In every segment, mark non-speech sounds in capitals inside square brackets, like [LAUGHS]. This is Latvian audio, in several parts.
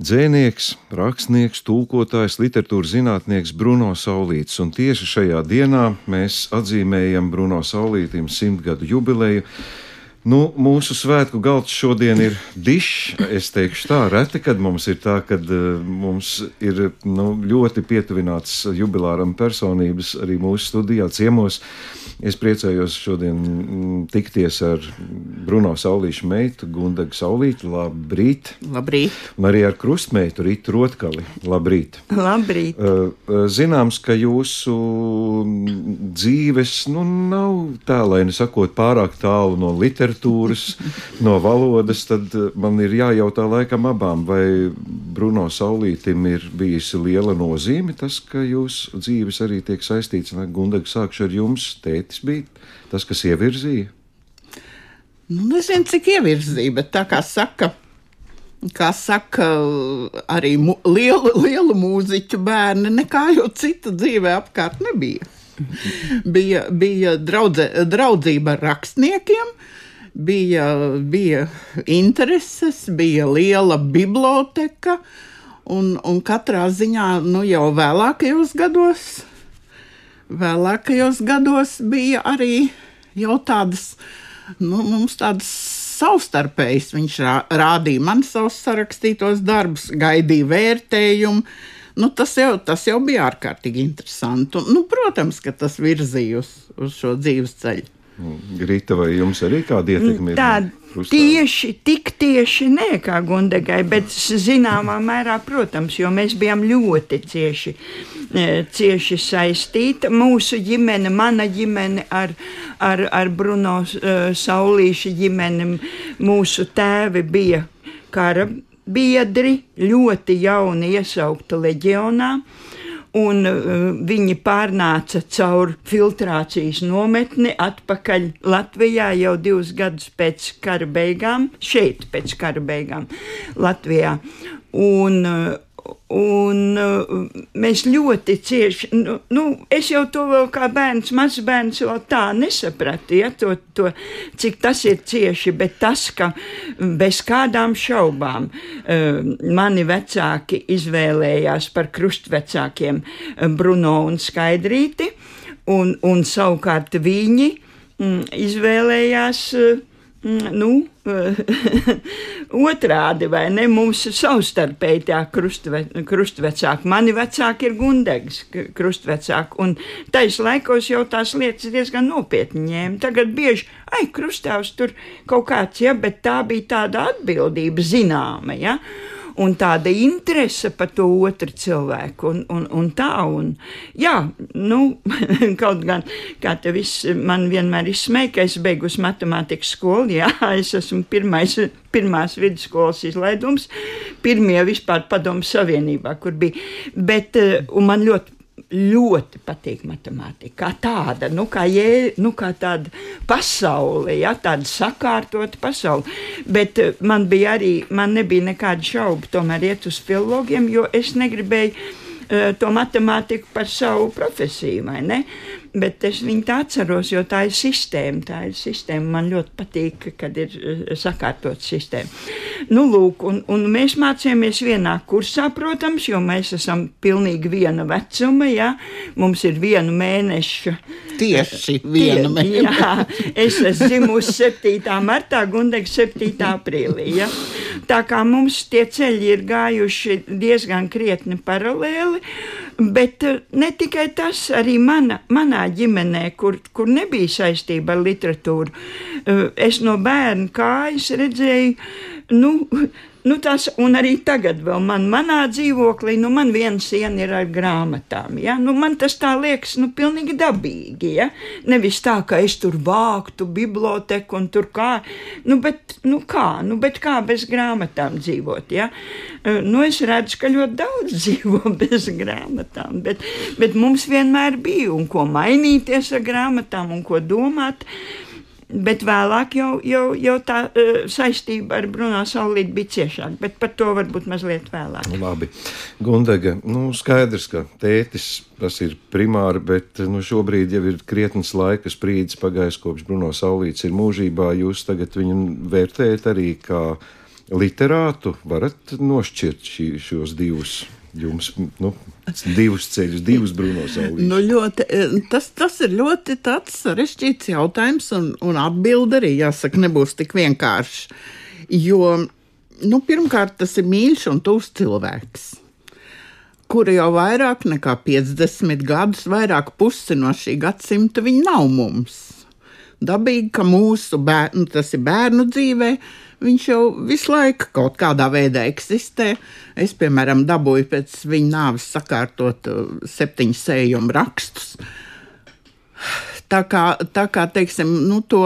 dzēnieks, rakstnieks, tulkotājs, literatūras zinātnieks Bruno Saulīts. Un tieši šajā dienā mēs atzīmējam Bruno Saulītim simtgadu jubileju. Nu, mūsu svētku galds šodien ir dišs. Es teikšu tā, reti, kad mums ir tā, kad uh, mums ir nu, ļoti pietuvināts jubilāram personības arī mūsu studijā ciemos. Es priecājos šodien mm, tikties ar Bruno Saulīšu meitu, Gundagu Saulītu. Labrīt! Labrīt! Un arī ar krustmeitu Rītu Rotkali. Labrīt! Labrīt! Uh, zināms, ka jūsu dzīves nu, nav tēlēni sakot pārāk tālu no literatūras literatūras, [LAUGHS] no valodas, tad eh, man ir jājautā laikam abām, vai Bruno Saulītim ir bijusi liela nozīme tas, ka jūsu dzīves arī tiek saistīts, vai Gundaga sākšu ar jums, tētis bija tas, kas ievirzīja? Nu, nezinu, cik ievirzīja, bet tā kā saka, kā saka, arī mu, lielu, lielu mūziķu bērni nekā jau citu dzīvē apkārt nebija. bija bija draudze, draudzība ar rakstniekiem, bija, bija intereses, bija liela biblioteka, un, un katrā ziņā nu, jau vēlākajos gados, vēlākajos gados bija arī jau tādas, nu, mums tādas savstarpējas. Viņš rā, rādīja man savus sarakstītos darbus, gaidīja vērtējumu. Nu, tas, jau, tas jau bija ārkārtīgi interesanti. Un, nu, protams, ka tas virzīja uz, uz šo dzīves ceļu. Grita, vai jums arī kāda ietekme? Tāda tieši, tik tieši nē, kā Gundegai, bet zināmā mērā, protams, jo mēs bijām ļoti cieši, e, cieši saistīti. Mūsu ģimene, mana ģimene ar, ar, ar Bruno e, Saulīša ģimeni, mūsu tēvi bija kara biedri, ļoti jauni iesaukti leģionā un uh, viņi pārnāca caur filtrācijas nometni atpakaļ Latvijā jau divus gadus pēc kara beigām, šeit pēc kara beigām Latvijā. Un, uh, Un uh, mēs ļoti cieši, nu, nu, es jau to vēl kā bērns, mazs bērns, vēl tā nesapratu, ja, to, to, cik tas ir cieši, bet tas, ka bez kādām šaubām uh, mani vecāki izvēlējās par krustvecākiem uh, Bruno un Skaidrīti, un, un savukārt viņi mm, izvēlējās uh, nu, [LAUGHS] otrādi, vai ne? Mums savstarpēji tā krustve, krustvecāki. Mani vecāki ir gundegs krustvecāki, un tais laikos jau tās lietas diezgan nopietni ņēma. Tagad bieži, ai, krustāvs tur kaut kāds, ja, bet tā bija tāda atbildība zināma, ja un tāda interese par to otru cilvēku. Un, un, un tā, un, jā, nu, [LAUGHS] kaut gan, kā te viss man vienmēr izsmēja, ka es beigusi matemātikas skolu, jā, [LAUGHS] es esmu pirmais, pirmās vidusskolas izlaidums, pirmie vispār padomu savienībā, kur bija, bet, eh, man ļoti ļoti patīk matemātika. Kā tāda, nu, kā, jē, nu, kā tāda pasaule, ja, tāda sakārtota pasaule. Bet eh, man bija arī, man nebija nekāda šauba tomēr iet uz filologiem, jo es negribēju uh, to matemātiku par savu profesiju, vai ne? Bet es viņu tā atceros, jo tā ir sistēma. Tā ir sistēma. Man ļoti patīk, kad ir uh, sakārtot sistēma. Nu, lūk, un, un mēs mācījāmies vienā kursā, protams, jo mēs esam pilnīgi viena vecuma. Ja? Mums ir viena mēneša. Tieši viena mēneša. Jā, es esmu dzimusi 7. martā, Gundegs 7. aprīlī. Ja? Tā kā mums tie ceļi ir gājuši diezgan krietni paralēli. Bet eh, ne tikai tas, arī mana, manā ģimenē, kur, kur nebija saistība ar literatūru, eh, es no bērna kājas redzēju, nu, Nu, tas, arī tagad, vēl man, manā dzīvoklī, nu, man viena siena ir ar grāmatām. Ja? Nu, man tas tā liekas, nu, pilnīgi dabīgi. Ja? Nevis tā, ka es tur vāktu biblioteku un tur kā, nu, bet, nu, kā, nu, bet kā bez grāmatām dzīvot. Ja? Nu, es redzu, ka ļoti daudz [LAUGHS] dzīvo bez grāmatām, bet, bet mums vienmēr bija un ko mainīties ar grāmatām un ko domāt. Bet vēlāk jau, jau, jau tā uh, saistība ar Bruno Saulīti bija ciešāka, bet par to varbūt mazliet vēlāk. Labi. Gundega, nu skaidrs, ka tētis tas ir primāri, bet nu, šobrīd jau ir krietnes laika sprīdis pagājis kopš Bruno Saulīts ir mūžībā. Jūs tagad viņu vērtējat arī kā literātu varat nošķirt šī, šos divus. Jums nu, divus ceļus, divus brūnos saulīšus. Nu, ļoti, tas, tas ir ļoti sarežģīts jautājums, un, un atbilde arī, jāsaka, nebūs tik vienkārši. Jo, nu, pirmkārt, tas ir mīļš un tuvs cilvēks kura jau vairāk nekā 50 gadus, vairāk pusi no šī gadsimta, viņa nav mums. Dabīgi, ka mūsu bērnu, tas ir bērnu dzīvē, viņš jau visu laiku kaut kādā veidā eksistē. Es, piemēram, dabūju pēc viņa nāves sakārtot uh, septiņu sējumu rakstus. Tā kā, tā kā teiksim, nu, to,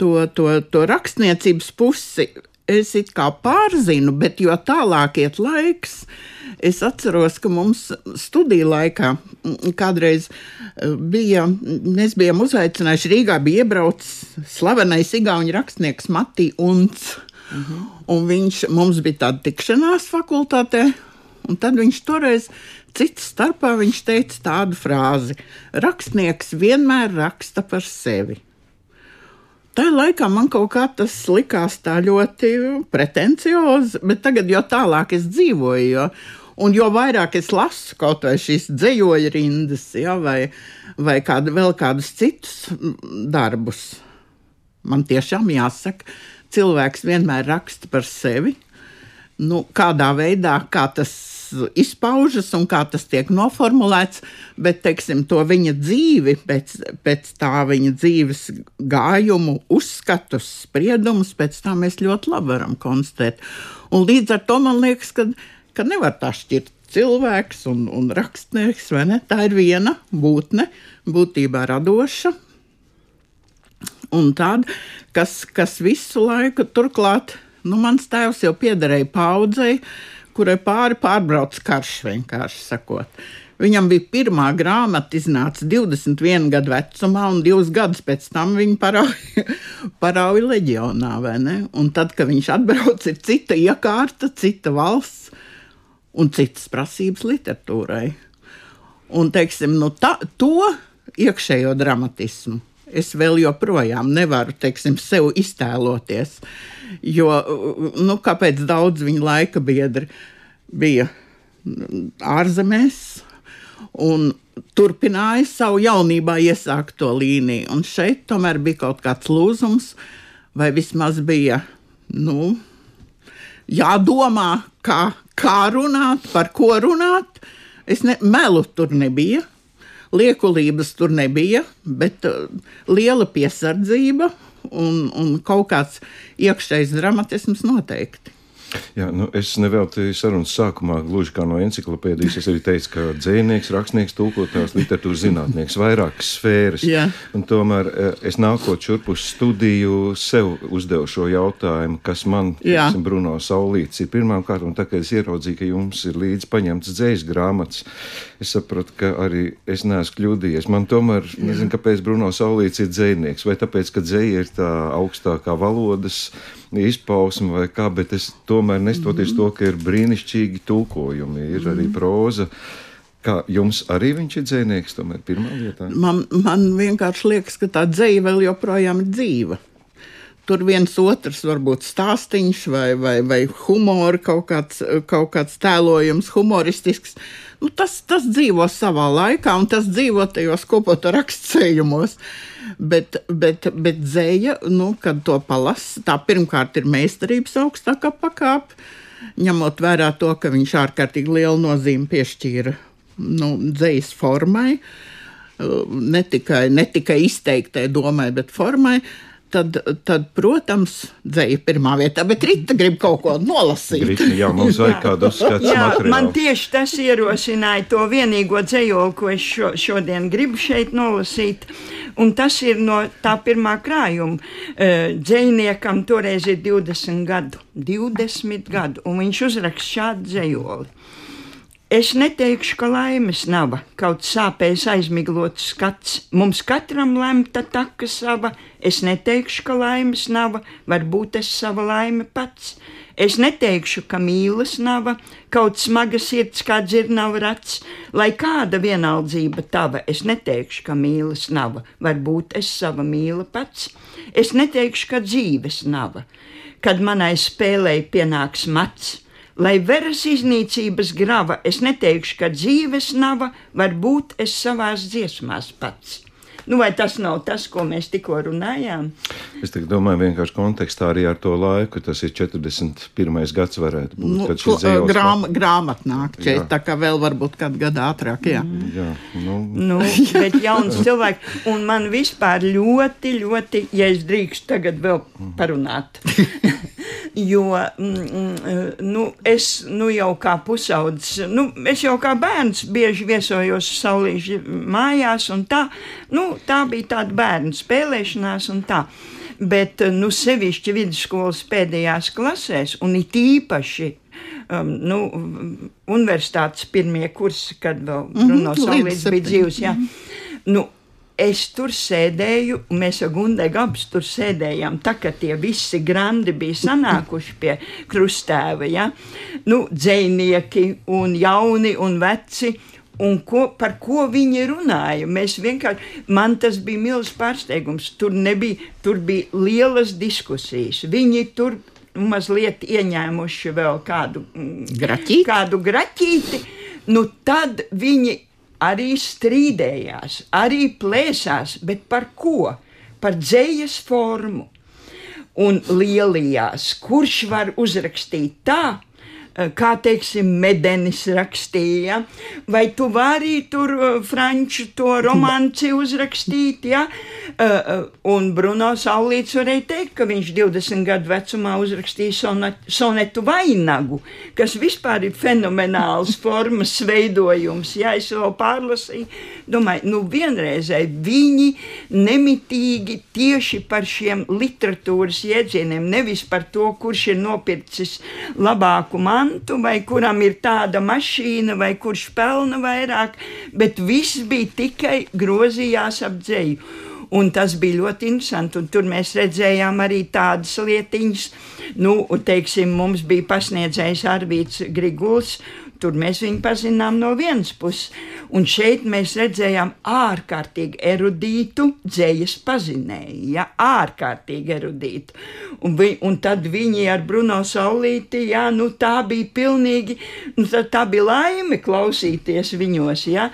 to, to, to rakstniecības pusi es it kā pārzinu, bet jo tālāk iet laiks, Es atceros, ka mums studiju laikā kādreiz e, bija, mēs bijām uzaicinājuši Rīgā, bija iebraucis slavenais igauņu rakstnieks Matī Unts. Uh -huh. Un viņš mums bija tāda tikšanās fakultātē, un tad viņš toreiz cits starpā teica tādu frāzi: Rakstnieks vienmēr raksta par sevi. Tajā laikā man kaut kā tas likās tā ļoti pretenciozi, bet tagad jau tālāk es dzīvoju, jo Un jo vairāk es lasu kaut vai šīs dzējoļa rindas, ja, vai, vai kādu, vēl kādus citus darbus, man tiešām jāsaka, cilvēks vienmēr raksta par sevi. Nu, kādā veidā kā tas izpaužas un kā tas tiek noformulēts, bet teiksim, to viņa dzīvi, pēc, pēc tā viņa dzīves gājumu, uzskatus, spriedumus, pēc tā mēs ļoti labi varam konstatēt. Un līdz ar to man liekas, ka ka nevar tā šķirt cilvēks un, un rakstnieks, vai ne? Tā ir viena būtne, būtībā radoša. Un tāda, kas, kas visu laiku turklāt, nu, mans tēvs jau piederēja paudzei, kurai pāri pārbrauc karš, vienkārši sakot. Viņam bija pirmā grāmata, iznāca 21 gadu vecumā, un divus gadus pēc tam viņa parauja, [LAUGHS] parauja leģionā. Tad, kad viņš atbrauc, ir cita iekārta, cita valsts un citas prasības literatūrai. Un, teiksim, nu, ta, to iekšējo dramatismu es vēl joprojām nevaru teiksim, sev iztēloties. Jo nu, kāpēc daudz viņa laika biedri bija ārzemēs un turpināja savu jaunībā iesākto līniju. Un šeit tomēr bija kaut kāds lūzums, vai vismaz bija nu, jādomā, kā, kā runāt, par ko runāt. Es ne, melu tur nebija, liekulības tur nebija, bet uh, liela piesardzība un, un kaut kāds iekšējs dramatisms noteikti. Jā, nu, es neveltīju sarunas sākumā, gluži kā no encyklopēdijas. Es arī teicu, ka dzinieks, rakstnieks, tūkotājs, literatūras zinātnieks, vairākas sfēras. Jā. Un tomēr eh, es nākot šurp uz studiju, sev uzdevu šo jautājumu, kas man, piemēram, Bruno Saulīts ir pirmām kārtām, tā kā es ieraudzīju, ka jums ir līdzi paņemts dzējas grāmatas. Es sapratu, ka arī es neesmu kļūdījies. Man tomēr, Jā. nezinu, kāpēc Bruno Saulīts ir dzinieks, vai tāpēc, ka dzēja ir tā augstākā valodas izpausme vai kā, bet es tomēr nestoties mm -hmm. to, ka ir brīnišķīgi tulkojumi, ir mm -hmm. arī proza. Kā jums arī viņš ir dzinieks, tomēr pirmā vietā? Man, man vienkārši liekas, ka tā dzēja vēl joprojām ir dzīva. Tur viens otrs varbūt stāstīns vai, vai, vai humora kaut kāds, kaut kāds tēlojums, humoristisks. Nu, tas, tas dzīvo savā laikā, un tas dzīvo tajos kopoto rakstsējumos. Bet, bet, bet dzēja, nu, kad to palasa, tā pirmkārt ir meistarības augstākā pakāpe, ņemot vērā to, ka viņš ārkārtīgi lielu nozīmi piešķīra nu, dzējas formai, ne tikai, ne tikai izteiktai domai, bet formai tad, tad protams, dzēja pirmā vietā, bet Rīta grib kaut ko nolasīt. Rita, jā, mums vajag kādu uzskatu. Jā, materiālu. man tieši tas ierosināja to vienīgo dzējoli, ko es šo, šodien gribu šeit nolasīt. Un tas ir no tā pirmā krājuma. Dzējniekam toreiz ir 20 gadu, 20 gadu, un viņš uzraksta šādu dzējoli. Es neteikšu, ka laimes nav, kaut sāpēs aizmiglots skats. Mums katram lemta taka sava. Es neteikšu, ka laimes nav, varbūt es sava laime pats. Es neteikšu, ka mīlas nav, kaut smaga sirds kā dzirnav rats. Lai kāda vienaldzība tava, es neteikšu, ka mīlas nav, varbūt es sava mīla pats. Es neteikšu, ka dzīves nav kad manai spēlei pienāks mats. Lai veras iznīcības grava, es neteikšu, ka dzīves nava, varbūt es savās dziesmās pats. Nu, vai tas nav tas, ko mēs tikko runājām? Es domāju, vienkārši kontekstā arī ar to laiku, tas ir 41. gads, varētu būt. Nu, ko, grām, grāmatnāk, šeit, tā kā vēl varbūt kādu gadu ātrāk. Jā, mm. jā nu. nu, [LAUGHS] bet jauns cilvēks, un man vispār ļoti, ļoti, ja es drīkstu tagad vēl parunāt. [LAUGHS] jo mm, mm, nu, es nu, jau kā pusaudzis, nu, es jau kā bērns bieži viesojos saulīšu mājās, un tā, nu, tā bija tāda bērnu spēlēšanās un tā. Bet, nu, sevišķi vidusskolas pēdējās klasēs, un it īpaši um, nu, universitātes pirmie kursi, kad vēl mhm, Bruno mm -hmm, Saulīts bija dzīvs, jā. Mm -hmm. nu, es tur sēdēju, mēs ar Gundegu abas tur sēdējām, tā kā tie visi grandi bija sanākuši pie krustēva, ja? nu, dzēnieki un jauni un veci. Un ko, par ko viņi runāja? Mēs vienkārši, man tas bija milzīgs pārsteigums. Tur nebija, tur bija lielas diskusijas. Viņi tur mazliet ieņēmuši vēl kādu mm, graķīti. Kādu graķīti. Nu, tad viņi arī strīdējās, arī plēsās, bet par ko? Par dzējas formu. Un lielījās, kurš var uzrakstīt tā, kā teiksim, medenis rakstīja, vai tu vari tur eh, franču to romanci uzrakstīt, ja? Eh, un Bruno Saulīts varēja teikt, ka viņš 20 gadu vecumā uzrakstīja sonet, sonetu vainagu, kas vispār ir fenomenāls formas veidojums, ja es vēl pārlasīju, domāju, nu vienreizēji viņi nemitīgi tieši par šiem literatūras jēdzieniem, nevis par to, kurš ir nopircis labāku manu, mantu, vai kuram ir tāda mašīna, vai kurš pelna vairāk, bet viss bija tikai grozījās ap dzēju. Un tas bija ļoti interesanti. Tur mēs redzējām arī tādas lietiņas. Nu, teiksim, mums bija pasniedzējs Arvīts Griguls, Tur mēs viņu pazinām no vienas puses, un šeit mēs redzējām ārkārtīgi erudītu dzējas pazinēju, ja, ārkārtīgi erudītu. Un, vi, un tad viņi ar Bruno Saulīti, jā, nu tā bija pilnīgi, nu tā, tā bija laime klausīties viņos, jā,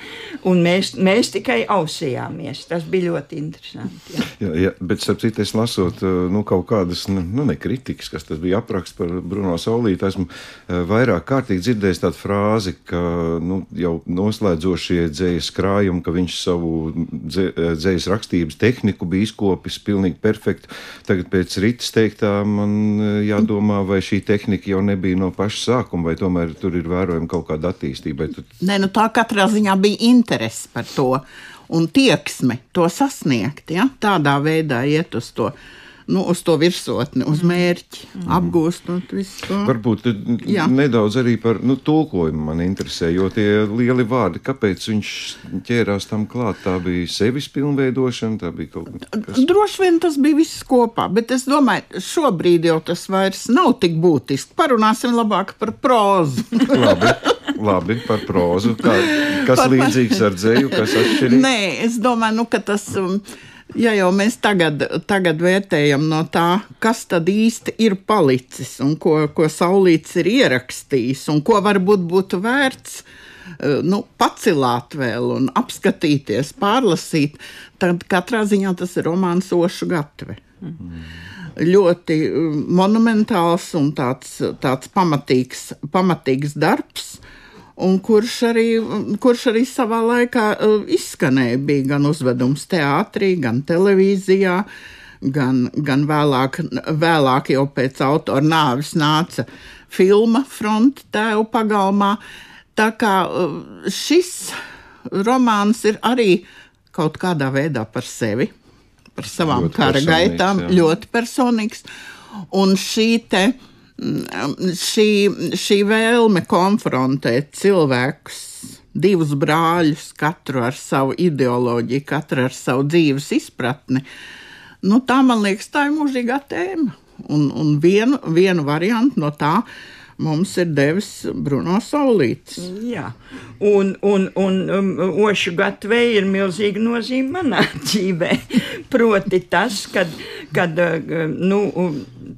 un mēs, mēs tikai ausījāmies. Tas bija ļoti interesanti. Jā, jā, jā bet, starp citu, es lasot, nu, kaut kādas, nu, ne kritikas, kas tas bija apraksts par Bruno Saulīti, esmu vairāk kārtīgi dzirdējis tādu frāzi, frāzi, ka nu, jau noslēdzošie dzējas krājumi, ka viņš savu dzējas rakstības tehniku bija izkopis pilnīgi perfekti. Tagad pēc Rītas teiktā man eh, jādomā, vai šī tehnika jau nebija no paša sākuma, vai tomēr tur ir vērojama kaut kāda attīstība. Tu... Nē, nu tā katrā ziņā bija interese par to un tieksme to sasniegt, ja? tādā veidā iet uz to nu, uz to virsotni, uz mērķi, mm. apgūst visu to. Varbūt Jā. nedaudz arī par nu, tulkojumu man interesē, jo tie lieli vārdi, kāpēc viņš ķērās tam klāt, tā bija sevis pilnveidošana, tā bija kaut kas. Droši vien tas bija viss kopā, bet es domāju, šobrīd jau tas vairs nav tik būtiski. Parunāsim labāk par prózu. [LAUGHS] Labi. Par prózu. Kā, kas par, līdzīgs ar dzēju, kas atšķirīgs? Nē, es domāju, nu, ka tas. Um, Ja jau mēs tagad, tagad vērtējam no tā, kas tad īsti ir palicis un ko, ko Saulīts ir ierakstījis un ko varbūt būtu vērts eh, nu, pacelt vēl un apskatīties, pārlasīt, tad katrā ziņā tas ir romāns Ošu gatve. Mm. Ļoti eh, monumentāls un tāds, tāds pamatīgs, pamatīgs darbs un kurš arī, kurš arī savā laikā uh, izskanēja. Bija gan uzvedums teātrī, gan televīzijā, gan, gan vēlāk, vēlāk jau pēc autora nāves nāca filma Fronte tēvu pagalmā. Tā kā uh, šis romāns ir arī kaut kādā veidā par sevi, par savām ļoti kara gaitām, jā. ļoti personīgs. Un šī te uh, šī, šī vēlme konfrontēt cilvēkus, divus brāļus, katru ar savu ideoloģiju, katru ar savu dzīves izpratni, nu, tā man liekas, tā ir mūžīgā tēma. Un, un vienu, vienu variantu no tā mums ir devis Bruno Saulītis. Jā, un, un, un um, Ošu Gatvei ir milzīga nozīme manā [LAUGHS] dzīvē. Proti tas, kad, kad uh, nu,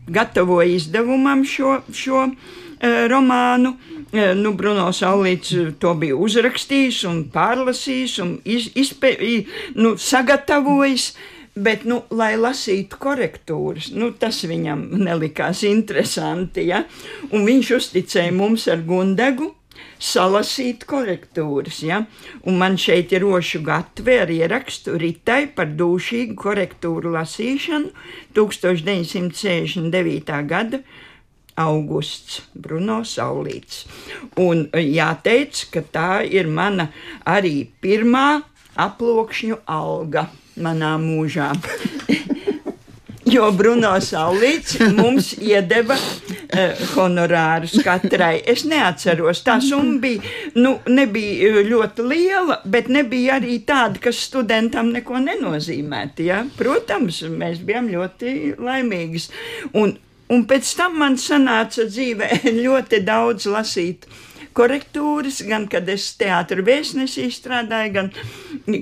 gatavoja izdevumam šo, šo uh, romānu. Uh, nu, Bruno Saulīts to bija uzrakstījis un pārlasījis un iz, izpē, nu, sagatavojis. Bet, nu, lai lasītu korektūras, nu, tas viņam nelikās interesanti. Ja? Un viņš uzticēja mums ar Gundegu, salasīt korektūras. Ja? Un man šeit ir rošu gatve ar ierakstu Ritai par dūšīgu korektūru lasīšanu 1969. gada. Augusts, Bruno Saulīts. Un jāteic, ka tā ir mana arī pirmā aplokšņu alga manā mūžā. [LAUGHS] jo Bruno Saulīts mums iedeva uh, honorārus katrai. Es neatceros, tā summa bija, nu, nebija eh, ļoti liela, bet nebija arī tāda, kas studentam neko nenozīmētu. Ja? Protams, mēs bijām ļoti laimīgas. Un, un pēc tam man sanāca dzīvē [LAUGHS] ļoti daudz lasīt korektūras, gan kad es teātros vēstnesī strādāju, gan,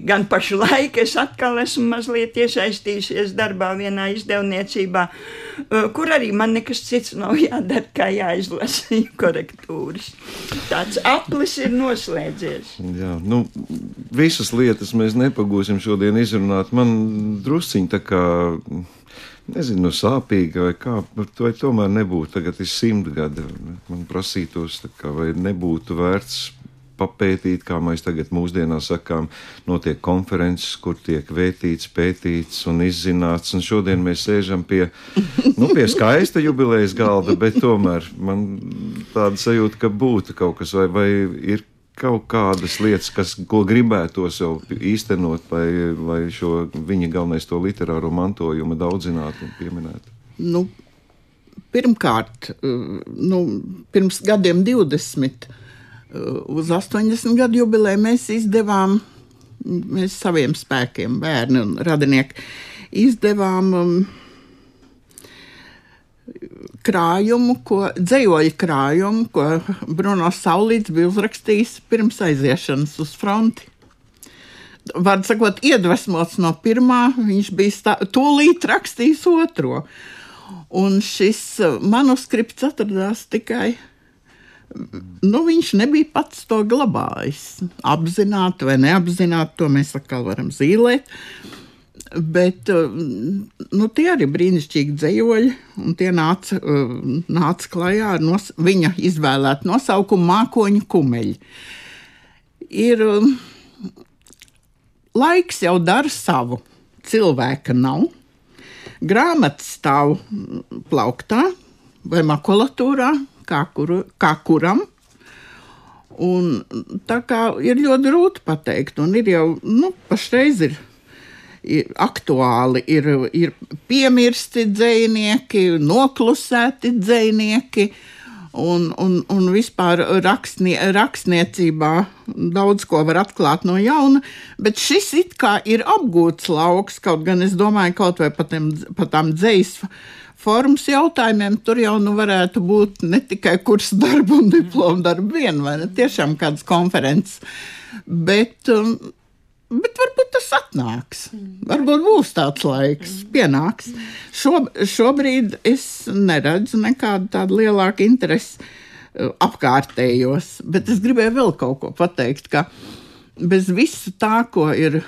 gan pašlaik es atkal esmu mazliet iesaistījusies darbā vienā izdevniecībā, uh, kur arī man nekas cits nav [LAUGHS] jādara, kā jāizlasa [LAUGHS] korektūras. Tāds aplis ir noslēdzies. Jā, nu, visas lietas mēs nepagūsim šodien izrunāt. Man drusciņi tā kā nezinu, sāpīga vai kā, vai tomēr nebūtu tagad ir simt gadi. Man prasītos, kā, vai nebūtu vērts papētīt, kā mēs tagad mūsdienās sakām, notiek konferences, kur tiek vētīts, pētīts un izzināts. Un šodien mēs sēžam pie, nu, pie skaista jubilejas galda, bet tomēr man tāda sajūta, ka būtu kaut kas, vai, vai ir kaut kādas lietas, kas, ko gribētos jau īstenot, lai, lai šo viņa galvenais to literāro mantojumu daudzinātu un pieminētu? Nu, pirmkārt, eh, nu, pirms gadiem 20, eh, uz 80 gadu jubileju mēs izdevām, mēs saviem spēkiem, bērni un radinieki, izdevām um, krājumu, ko dzējoļu krājumu, ko Bruno Saulīts bija uzrakstījis pirms aiziešanas uz fronti. Vārds sakot, iedvesmots no pirmā, viņš bija stā, tūlīt rakstījis otro. Un šis uh, manuskripts atradās tikai, nu, viņš nebija pats to glabājis. Apzināti vai neapzināti, to mēs atkal varam zīmēt. Bet uh, nu, tie arī brīnišķīgi dzējoļi, un tie nāca, uh, nāca klajā ar nos, viņa izvēlētu nosaukumu Mākoņu kumeļi. Ir um, laiks jau dara savu, cilvēka nav. Grāmata stāv plauktā vai makulatūrā, kā, kur, kā kuram. Un tā kā ir ļoti grūti pateikt, un ir jau, nu, pašreiz ir ir aktuāli, ir, ir piemirsti dzinieki, noklusēti dzinieki. Un, un, un vispār rakstnie, rakstniecībā daudz ko var atklāt no jauna, bet šis it kā ir apgūts lauks, kaut gan es domāju, kaut vai pat tām dzīslu formas jautājumiem, tur jau nu varētu būt ne tikai kursu darbu un [LAUGHS] diplomu darbu vien, vai ne tiešām kādas konferences. Bet um, Bet varbūt tas atnāks. Varbūt būs tāds laiks, pienāks. Šo, šobrīd es neredzu nekādu tādu lielāku interesi uh, apkārtējos, bet es gribēju vēl kaut ko pateikt, ka bez visu tā, ko ir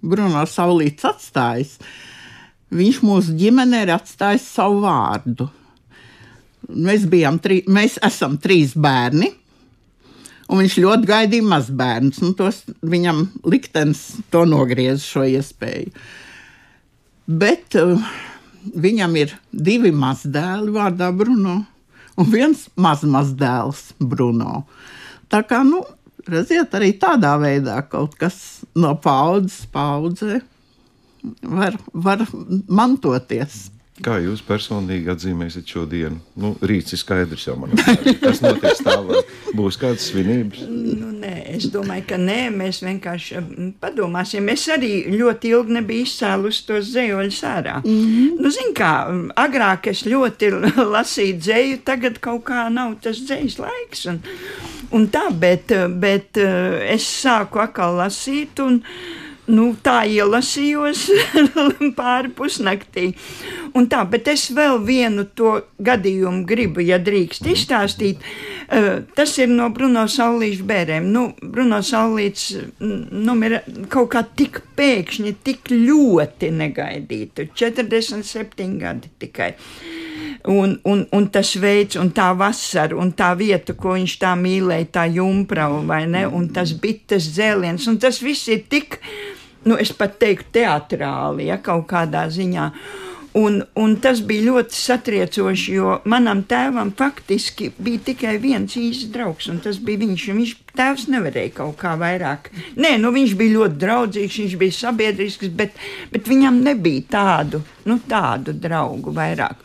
Bruno Saulīts atstājis, viņš mūsu ģimenē ir atstājis savu vārdu. Mēs, tri, mēs esam trīs bērni un viņš ļoti gaidīja mazbērnus. Nu, tos, viņam liktenis to nogriez šo iespēju. Bet uh, viņam ir divi mazdēli vārdā Bruno un viens mazmazdēls Bruno. Tā kā, nu, redziet, arī tādā veidā kaut kas no paudzes paudzē var, var mantoties. Kā jūs personīgi atzīmēsiet šo dienu? Nu, rīts ir skaidrs jau man. Kas notiks tālāk? Būs kādas svinības? Nu, nē, es domāju, ka nē, mēs vienkārši padomāsim. Es arī ļoti ilgi nebiju izcēlus tos dzējoļus ārā. Mm -hmm. Nu, zin kā, agrāk es ļoti lasīju dzēju, tagad kaut kā nav tas dzējas laiks. Un, un tā, bet, bet es sāku atkal lasīt un nu, tā ielasījos [LAUGHS] pāri pusnaktī. Un tā, bet es vēl vienu to gadījumu gribu, ja drīkst izstāstīt. Uh, tas ir no Bruno Saulīša bērēm. Nu, Bruno Saulīts nu, ir kaut kā tik pēkšņi, tik ļoti negaidītu. 47 gadi tikai. Un, un, un tas veids, un tā vasara, un tā vieta, ko viņš tā mīlēja, tā jumprava, vai ne, un tas bites dzēliens, un tas viss ir tik, nu, es pat teiktu, teatrāli, ja kaut kādā ziņā. Un, un tas bija ļoti satriecoši, jo manam tēvam faktiski bija tikai viens īsts draugs, un tas bija viņš. Viņš tēvs nevarēja kaut kā vairāk. Nē, nu, viņš bija ļoti draudzīgs, viņš bija sabiedrisks, bet, bet viņam nebija tādu, nu, tādu draugu vairāk.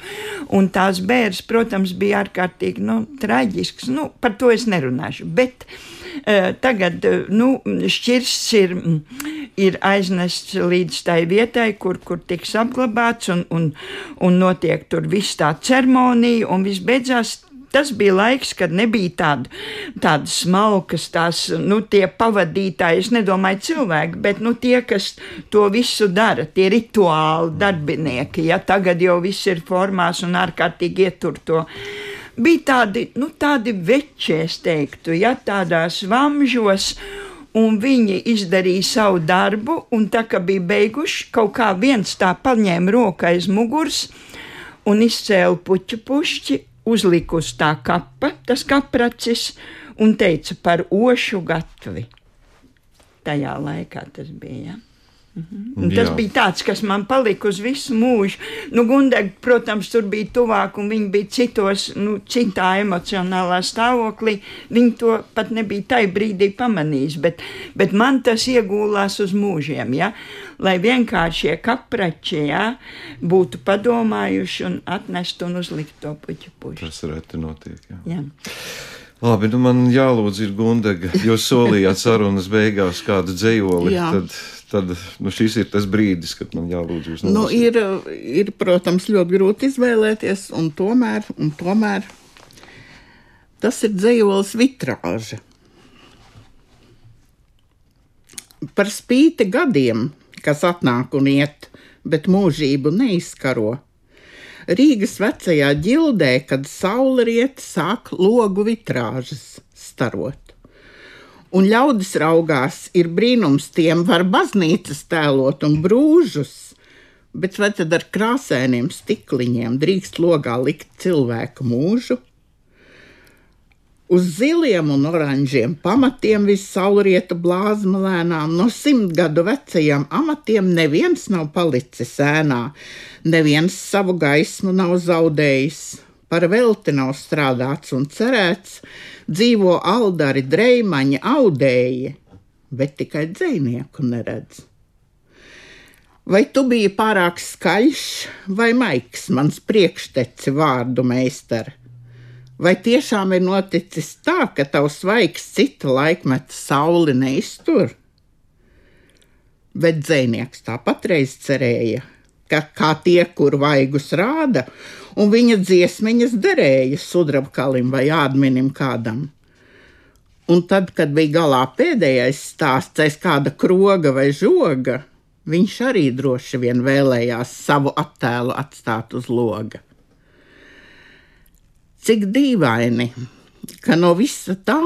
Un tās bērns, protams, bija ārkārtīgi nu, traģisks. Nu, par to es nerunāšu. Bet, uh, tagad nu, šķirsts ir ir aiznests līdz tai vietai, kur, kur tiks apglabāts, un, un, un notiek tur viss tā ceremonija, un viss beidzās tas bija laiks, kad nebija tāda, tādas smalkas, tās, nu, tie pavadītāji, es nedomāju cilvēki, bet, nu, tie, kas to visu dara, tie rituāli darbinieki, ja tagad jau viss ir formās un ārkārtīgi ietur to. Bija tādi, nu, tādi veči, es teiktu, ja tādās vamžos, un viņi izdarīja savu darbu, un tā kā bija beiguši, kaut kā viens tā paņēma roku aiz muguras un izcēla puķu pušķi, uzlika uz tā kapa, tas kapracis, un teica par ošu gatvi. Tajā laikā tas bija. Ja? Mhm. Tas Jā. bija tāds, kas man palika uz visu mūžu. Nu, Gundega, protams, tur bija tuvāk, un viņi bija citos, nu, citā emocionālā stāvoklī. Viņi to pat nebija tajā brīdī pamanījis, bet, bet man tas iegūlās uz mūžiem. Ja? Lai vienkārši šie kaprači ja, būtu padomājuši un atnest un uzlikt to puķu pušu. Tas reti notiek. Jā. Jā. Labi, nu man jālūdz ir Gundega, jo solījāt sarunas beigās kādu dzējoli. tad tad nu, šis ir tas brīdis, kad man jālūdz jūs. Nu, ir, ir, protams, ļoti grūti izvēlēties, un tomēr, un tomēr tas ir dzējols vitrāža. Par spīti gadiem, kas atnāk un iet, bet mūžību neizkaro. Rīgas vecajā ģildē, kad saule riet, sāk logu vitrāžas starot un ļaudis raugās, ir brīnums tiem, var baznīcas tēlot un brūžus, bet vai tad ar krāsainiem stikliņiem drīkst logā likt cilvēku mūžu? Uz ziliem un oranžiem pamatiem viss saulrieta blāzma lēnām, no simt gadu vecajiem amatiem neviens nav palicis ēnā, neviens savu gaismu nav zaudējis, par velti nav strādāts un cerēts, dzīvo aldari, dreimaņi, audēji, bet tikai dzinieku neredz. Vai tu biji pārāk skaļš vai maigs, mans priekšteci vārdu meistara? Vai tiešām ir noticis tā, ka tavs svaigs cita laikmeta sauli neiztur? Bet dzēnieks tāpat reiz cerēja, ka kā tie, kur vaigus rāda, un viņa dziesmiņas derēja sudrabkalim vai ādminim kādam. Un tad, kad bija galā pēdējais stāsts aiz kāda kroga vai žoga, viņš arī droši vien vēlējās savu attēlu atstāt uz loga. Cik dīvaini, ka no visa tā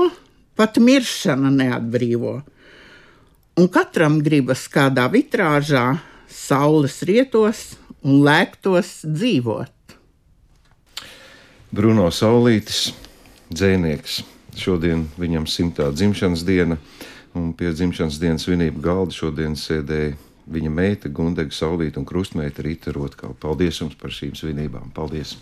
pat miršana neatbrīvo, un katram gribas kādā vitrāžā, saules rietos un lēktos dzīvot. Bruno Saulītis, dzēnieks. Šodien viņam simtā dzimšanas diena, un pie dzimšanas dienas svinību galda šodien sēdēja viņa meita Gundega Saulīta un krustmeita Rīta Rotkau. Paldies jums par šīm svinībām! Paldies!